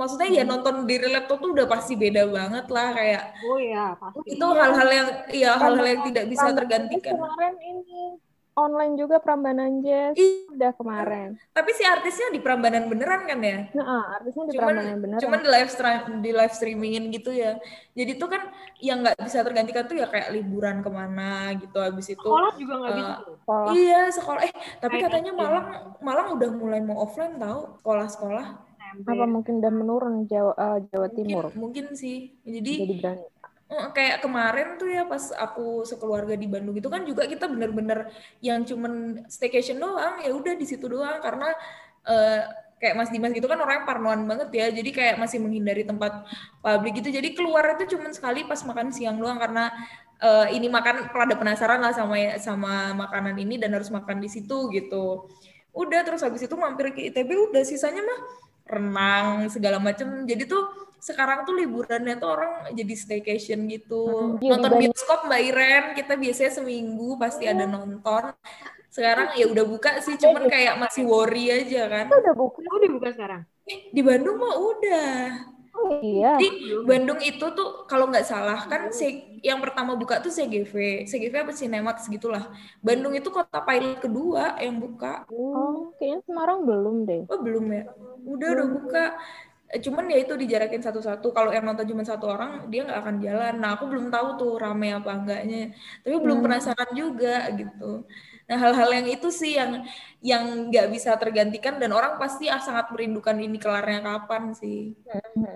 Speaker 2: maksudnya ya hmm. nonton di laptop tuh udah pasti beda banget lah kayak
Speaker 4: oh ya pasti.
Speaker 2: Itu hal-hal yang ya hal-hal yang tidak bisa tergantikan.
Speaker 3: kemarin ini online juga Prambanan Jazz. Udah kemarin.
Speaker 2: Tapi si artisnya di Prambanan beneran kan ya?
Speaker 3: Nah, artisnya di cuman, Prambanan beneran.
Speaker 2: cuman di live stream di live streamingin gitu ya. Jadi tuh kan yang nggak bisa tergantikan tuh ya kayak liburan ke mana gitu habis itu
Speaker 4: sekolah juga nggak uh, bisa
Speaker 2: sekolah. iya sekolah. Eh tapi katanya Malang Malang udah mulai mau offline tahu sekolah-sekolah
Speaker 3: apa mungkin udah menurun Jawa uh, Jawa
Speaker 2: mungkin,
Speaker 3: Timur?
Speaker 2: Mungkin sih. Jadi,
Speaker 3: Jadi berani.
Speaker 2: Kayak kemarin tuh ya pas aku sekeluarga di Bandung itu kan juga kita bener-bener yang cuman staycation doang ya udah di situ doang karena uh, kayak Mas Dimas gitu kan orangnya parnoan banget ya jadi kayak masih menghindari tempat publik gitu jadi keluar itu cuman sekali pas makan siang doang karena uh, ini makan rada penasaran lah sama sama makanan ini dan harus makan di situ gitu udah terus habis itu mampir ke ITB udah sisanya mah renang segala macam jadi tuh sekarang tuh liburannya tuh orang jadi staycation gitu. Hmm, nonton bioskop mbak Iren. Kita biasanya seminggu pasti ada nonton. Sekarang ya udah buka sih cuman kayak masih worry aja kan.
Speaker 4: Udah buka udah buka sekarang?
Speaker 2: Eh, di Bandung mah udah
Speaker 3: Oh iya.
Speaker 2: Di Bandung itu tuh kalau nggak salah kan si, yang pertama buka tuh CGV, CGV apa Cinemax gitulah. Bandung itu kota pilot kedua yang buka.
Speaker 3: Oh, kayaknya Semarang belum deh.
Speaker 2: Oh belum ya? Udah udah buka. Cuman ya itu dijarakin satu-satu. Kalau yang nonton cuma satu orang, dia nggak akan jalan. Nah aku belum tahu tuh rame apa enggaknya. Tapi belum hmm. penasaran juga gitu. Nah, hal-hal yang itu sih yang yang nggak bisa tergantikan dan orang pasti ah, sangat merindukan ini kelarnya kapan sih.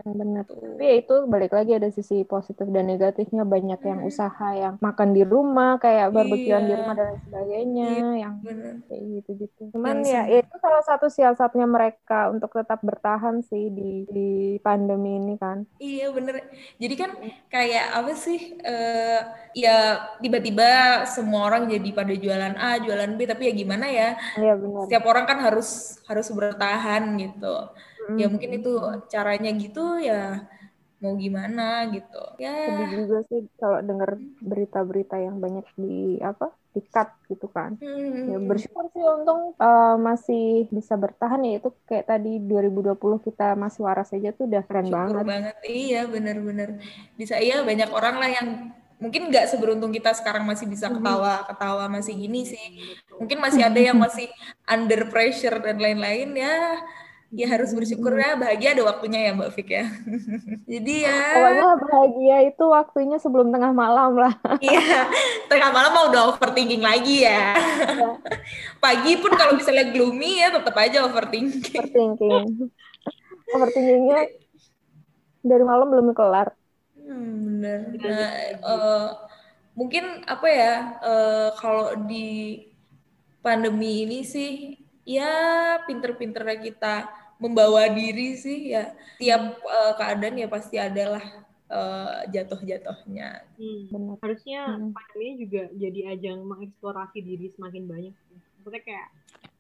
Speaker 3: Benar. Tuh. Tapi ya itu balik lagi ada sisi positif dan negatifnya banyak hmm. yang usaha yang makan di rumah kayak barbekyuan iya. di rumah dan sebagainya iya, yang bener. kayak gitu-gitu. Cuman ya, ya itu salah satu siasatnya mereka untuk tetap bertahan sih di di pandemi ini kan.
Speaker 2: Iya bener. Jadi kan kayak apa sih uh, ya tiba-tiba semua orang jadi pada jualan A jualan B tapi ya gimana ya?
Speaker 3: Iya, benar.
Speaker 2: setiap orang kan harus harus bertahan gitu. Mm. ya mungkin itu caranya gitu ya mau gimana gitu. Ya.
Speaker 3: Sedih juga sih kalau dengar berita-berita yang banyak di apa di cut gitu kan. Hmm. ya bersyukur sih untung uh, masih bisa bertahan. Ya itu kayak tadi 2020 kita masih waras aja tuh udah keren banget.
Speaker 2: banget. Iya benar-benar. Bisa iya banyak orang lah yang mungkin nggak seberuntung kita sekarang masih bisa mm-hmm. ketawa ketawa masih gini sih mungkin masih ada yang masih under pressure dan lain-lain ya ya harus bersyukur ya bahagia ada waktunya ya Mbak Fik ya. Jadi ya
Speaker 3: Pokoknya bahagia itu waktunya sebelum tengah malam lah.
Speaker 2: iya tengah malam mau udah overthinking lagi ya. Pagi pun kalau misalnya gloomy ya tetap aja overthinking.
Speaker 3: Overthinking. Overthinkingnya dari malam belum kelar.
Speaker 2: Hmm, bener. Nah, eh, mungkin apa ya eh, kalau di pandemi ini sih ya pinter-pinternya kita membawa diri sih ya tiap eh, keadaan ya pasti adalah eh, jatuh-jatuhnya.
Speaker 4: Hmm.
Speaker 3: Benar.
Speaker 4: Harusnya
Speaker 3: Hmm.
Speaker 4: pandemi ini juga jadi ajang mengeksplorasi diri semakin banyak. Maksudnya kayak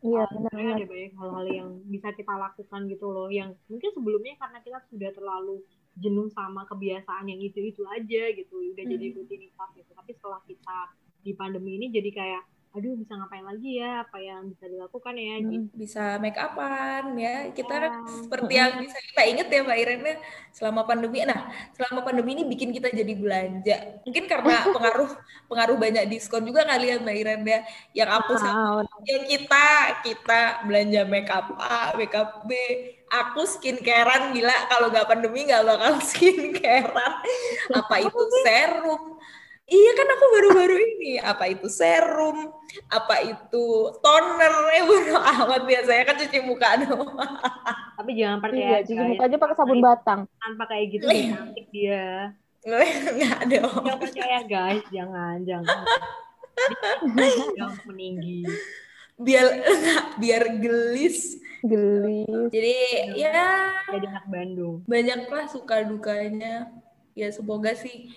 Speaker 3: Iya,
Speaker 4: uh, sebenarnya
Speaker 3: benar-benar.
Speaker 4: ada banyak hal-hal yang bisa kita lakukan gitu loh yang mungkin sebelumnya karena kita sudah terlalu jenuh sama kebiasaan yang itu-itu aja gitu udah jadi
Speaker 2: Hmm.
Speaker 4: rutinitas gitu tapi setelah kita di pandemi ini jadi kayak aduh bisa ngapain lagi ya apa yang bisa dilakukan ya
Speaker 3: Hmm.
Speaker 4: gitu
Speaker 2: Bisa make upan ya. Kita
Speaker 4: Ya.
Speaker 2: seperti yang bisa kita inget ya Mbak Irene selama pandemi. Nah, selama pandemi ini bikin kita jadi belanja. Mungkin karena pengaruh pengaruh banyak diskon juga kali ya Mbak Irene ya. Yang aku sama
Speaker 3: Ah,
Speaker 2: yang kita kita belanja make up A, make up B. Aku skincarean gila kalau nggak pandemi nggak bakal skincarean. Apa itu serum? Iya kan aku baru-baru ini. Apa itu serum? Apa itu toner? Ya bodo amat biasanya kan cuci muka doang.
Speaker 4: tapi jangan
Speaker 3: Iya,
Speaker 4: percaya
Speaker 3: cuci muka aja pakai sabun batang.
Speaker 4: tanpa kayak gitu
Speaker 2: Iya.
Speaker 4: dia cantik dia
Speaker 2: Nggak dong.
Speaker 4: jangan percaya guys jangan jangan jangan meninggi
Speaker 2: Biar biar gelis.
Speaker 3: Gelis.
Speaker 2: Jadi ya.
Speaker 4: Jadi anak Bandung.
Speaker 2: Banyaklah suka dukanya. Ya semoga sih.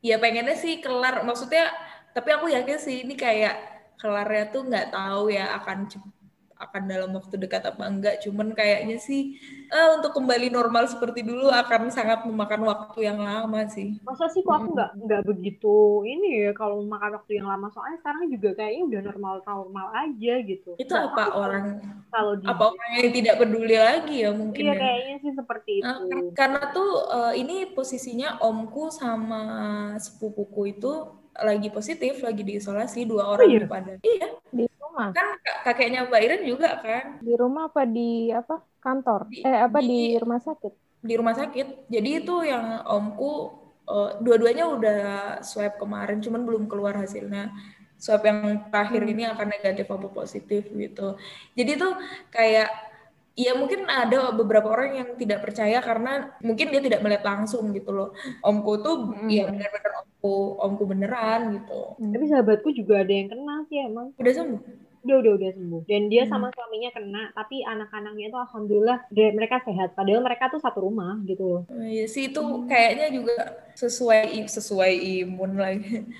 Speaker 2: Ya pengennya sih kelar. Maksudnya tapi aku yakin sih ini kayak kelarnya tuh nggak tahu ya akan cep- akan dalam waktu dekat apa enggak cuman kayaknya sih eh, untuk kembali normal seperti dulu akan sangat memakan waktu yang lama sih
Speaker 4: Masa sih kok aku nggak nggak begitu ini ya kalau makan waktu yang lama soalnya sekarang juga kayaknya udah normal normal aja gitu.
Speaker 2: itu
Speaker 4: Nggak
Speaker 2: apa orang
Speaker 4: kalau di
Speaker 2: apa orang yang tidak peduli lagi ya mungkin
Speaker 4: iya
Speaker 2: ya
Speaker 4: kayaknya sih seperti
Speaker 2: Eh,
Speaker 4: itu.
Speaker 2: kar- karena tuh eh, ini posisinya omku sama sepupuku itu lagi positif, lagi diisolasi dua orang
Speaker 4: iya?
Speaker 2: di Padang. Iya,
Speaker 3: rumah.
Speaker 2: kan kak- kakeknya Mbak Iren juga kan
Speaker 3: Di rumah apa di apa? Kantor.
Speaker 2: Di-
Speaker 3: Eh, apa
Speaker 2: di-
Speaker 3: di rumah sakit?
Speaker 2: di rumah sakit. Jadi itu yang omku eh, dua-duanya udah swab kemarin, cuman belum keluar hasilnya. Swab yang terakhir
Speaker 3: Hmm.
Speaker 2: ini akan negatif apa positif gitu. Jadi tuh kayak ya mungkin ada beberapa orang yang tidak percaya karena mungkin dia tidak melihat langsung gitu loh. Omku tuh
Speaker 3: Mm-mm.
Speaker 2: ya benar-benar omku, omku beneran gitu.
Speaker 3: Hmm.
Speaker 4: Tapi sahabatku juga ada yang kena sih emang.
Speaker 2: Udah sembuh.
Speaker 4: Udah udah udah sembuh. Dan dia
Speaker 2: Hmm.
Speaker 4: sama suaminya kena, tapi anak-anaknya itu alhamdulillah dia- mereka sehat. Padahal mereka tuh satu rumah gitu loh.
Speaker 2: Oh, Iya sih itu kayaknya juga sesuai sesuai imun lagi.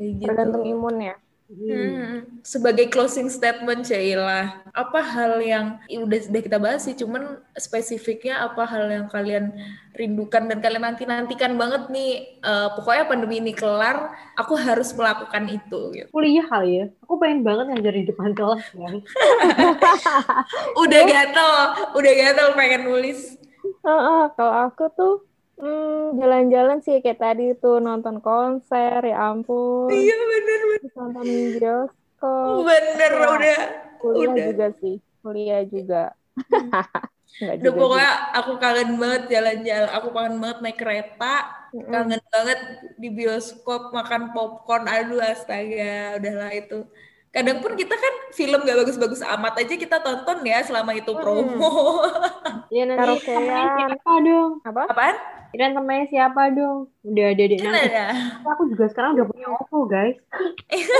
Speaker 2: Gitu.
Speaker 3: Tergantung imun ya.
Speaker 4: Hmm.
Speaker 2: Hmm, sebagai closing statement Sheila, apa hal yang ya udah sudah kita bahas sih, cuman spesifiknya apa hal yang kalian rindukan dan kalian nanti nantikan banget nih, eh, pokoknya pandemi ini kelar, aku harus melakukan itu. Gitu.
Speaker 4: Kuliah kali ya. Aku pengen banget ngajar di depan kelas kan.
Speaker 2: Udah gatel, udah gatel pengen nulis.
Speaker 3: Heeh, kalau aku tuh hmm, jalan-jalan sih kayak tadi tuh nonton konser, ya ampun.
Speaker 2: Iya bener
Speaker 3: Terus nonton bioskop.
Speaker 2: bener
Speaker 3: Wah.
Speaker 2: udah
Speaker 3: Kuliah
Speaker 2: udah.
Speaker 3: juga sih. Kuliah juga. Enggak
Speaker 2: Udah
Speaker 3: juga.
Speaker 2: pokoknya aku kangen banget jalan-jalan, aku kangen banget naik kereta,
Speaker 3: Mm-mm.
Speaker 2: kangen banget di bioskop makan popcorn, aduh astaga, udahlah itu. Kadang pun kita kan film gak bagus-bagus amat aja kita tonton ya selama itu promo.
Speaker 4: Ya nanti
Speaker 3: Karaokean.
Speaker 4: temennya siapa dong?
Speaker 3: Apa?
Speaker 2: Apaan?
Speaker 4: Dan temennya siapa dong? Udah ada deh nanti.
Speaker 2: ada.
Speaker 4: Aku juga sekarang udah punya OVO guys.
Speaker 3: Iya,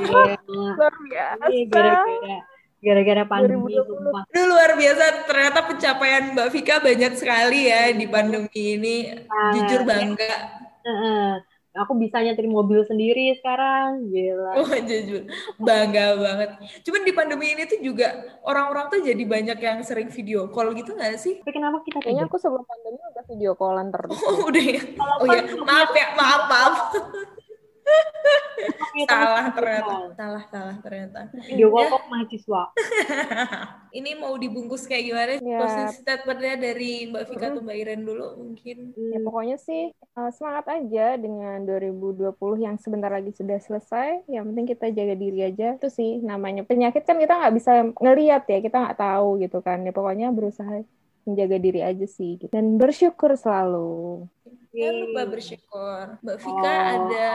Speaker 4: Iya.
Speaker 3: luar biasa.
Speaker 4: Ini gara-gara gara-gara pandemi
Speaker 3: 2020.
Speaker 4: sumpah.
Speaker 2: Aduh luar biasa, ternyata pencapaian Mbak Vika banyak sekali ya di pandemi ini.
Speaker 4: Ah,
Speaker 2: Jujur
Speaker 4: ya.
Speaker 2: bangga.
Speaker 4: Heeh. Aku bisa nyetir mobil sendiri sekarang. Gila.
Speaker 2: Oh jujur, bangga banget. Cuman di pandemi ini tuh juga orang-orang tuh jadi banyak yang sering video call gitu gak sih?
Speaker 4: Tapi kenapa kita
Speaker 3: Kayaknya
Speaker 4: tidak?
Speaker 3: aku sebelum pandemi udah video callan terus.
Speaker 2: Oh udah ya. Oh ya, maaf ya, maaf maaf. Salah ternyata salah salah ternyata
Speaker 4: video call
Speaker 2: Ya.
Speaker 4: kok mahasiswa
Speaker 2: ini mau dibungkus kayak gimana
Speaker 3: Ya.
Speaker 2: closing statementnya dari Mbak Vika atau Mbak Iren dulu mungkin
Speaker 3: Ya pokoknya sih uh, semangat aja dengan 2020 yang sebentar lagi sudah selesai. Yang penting kita jaga diri aja. Itu sih namanya penyakit kan kita nggak bisa ngeliat ya, kita nggak tahu gitu kan. Ya pokoknya berusaha menjaga diri aja sih. gitu. Dan bersyukur selalu.
Speaker 2: Jangan lupa bersyukur Mbak Vika
Speaker 4: Oh.
Speaker 2: ada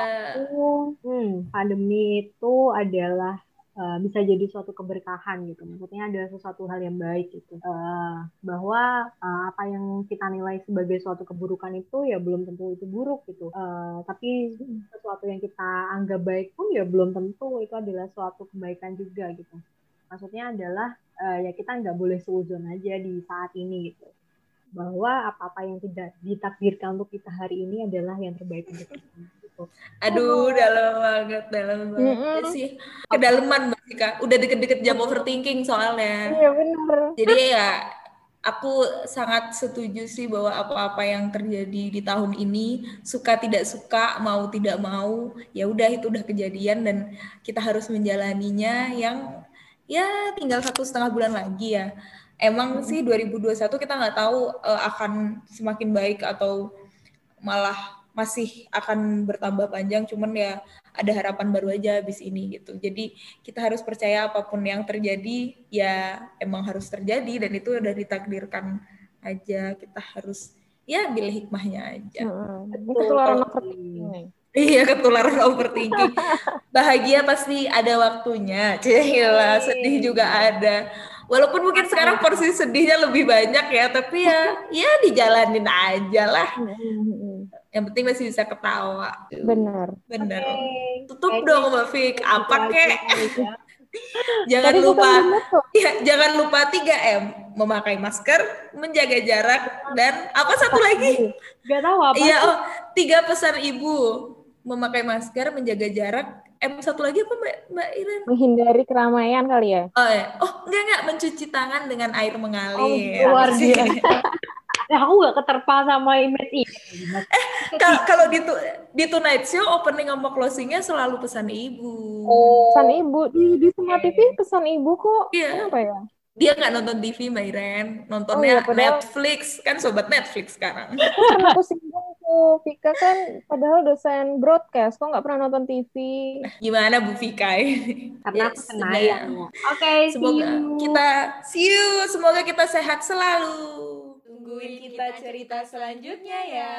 Speaker 4: hmm, pandemi itu adalah uh, bisa jadi suatu keberkahan gitu. Maksudnya ada sesuatu hal yang baik gitu. Uh, bahwa uh, apa yang kita nilai sebagai suatu keburukan itu ya belum tentu itu buruk gitu. Uh, tapi sesuatu yang kita anggap baik pun ya belum tentu itu adalah suatu kebaikan juga gitu. Maksudnya adalah uh, ya kita nggak boleh seuzon aja di saat ini gitu. Bahwa apa-apa yang tidak ditakdirkan untuk kita hari ini adalah yang terbaik untuk kita. Gitu.
Speaker 2: aduh dalam banget dalam banget
Speaker 3: Mm-mm.
Speaker 2: Ya sih kedalaman Mbak Vika udah deket-deket jam overthinking soalnya
Speaker 3: Iya bener.
Speaker 2: Jadi ya aku sangat setuju sih bahwa apa-apa yang terjadi di tahun ini suka tidak suka mau tidak mau ya udah itu udah kejadian dan kita harus menjalaninya yang ya tinggal satu setengah bulan lagi ya. Emang sih 2021 kita nggak tahu eh, akan semakin baik atau malah masih akan bertambah panjang cuman ya ada harapan baru aja habis ini gitu. Jadi kita harus percaya apa pun yang terjadi ya emang harus terjadi dan itu udah ditakdirkan aja. Kita harus ya ambil hikmahnya aja.
Speaker 4: Betul.
Speaker 3: ketularan overthinking.
Speaker 2: Iya ketularan overthinking. Bahagia pasti ada waktunya. Cila, sedih juga ada. Walaupun mungkin sekarang porsi sedihnya lebih banyak ya, tapi ya ya dijalanin aja lah.
Speaker 3: Mm-mm.
Speaker 2: Yang penting masih bisa ketawa.
Speaker 3: Bener.
Speaker 2: Bener.
Speaker 4: Oke.
Speaker 2: Tutup
Speaker 4: Kayaknya
Speaker 2: dong Mbak Fik. Apa kek?
Speaker 4: aja kali ya.
Speaker 2: Jangan
Speaker 3: Tadi
Speaker 2: lupa ya, jangan lupa 3M, memakai masker, menjaga jarak dan apa satu lagi?
Speaker 4: Gak tahu apa
Speaker 2: Iya, oh, tiga pesan Ibu. Memakai masker, menjaga jarak. M satu lagi apa Mbak, Mbak Iren?
Speaker 3: Menghindari keramaian kali ya.
Speaker 2: Oh, ya. oh enggak enggak mencuci tangan dengan air mengalir.
Speaker 4: Oh, luar biasa. Ya, aku gak keterpa sama image ini.
Speaker 2: Kalau kalau di tu- di Tonight Show opening sama closingnya selalu pesan Ibu.
Speaker 4: Oh.
Speaker 3: Pesan ibu di, di semua TV pesan ibu kok.
Speaker 2: Iya.
Speaker 3: Kenapa ya?
Speaker 2: Dia nggak nonton TV Mbak Iren, nontonnya
Speaker 3: Oh, iya, padahal-
Speaker 2: Netflix kan sobat Netflix sekarang.
Speaker 3: Kan aku singgung tuh. Vika kan padahal dosen broadcast. Kok nggak pernah nonton TV?
Speaker 2: Gimana Bu Vika?
Speaker 4: Karena
Speaker 2: Ya,
Speaker 4: aku
Speaker 2: sudah.
Speaker 4: senayang. Oke, see
Speaker 2: Semoga
Speaker 4: you.
Speaker 2: kita see you, semoga kita sehat selalu.
Speaker 1: Tungguin kita cerita selanjutnya ya.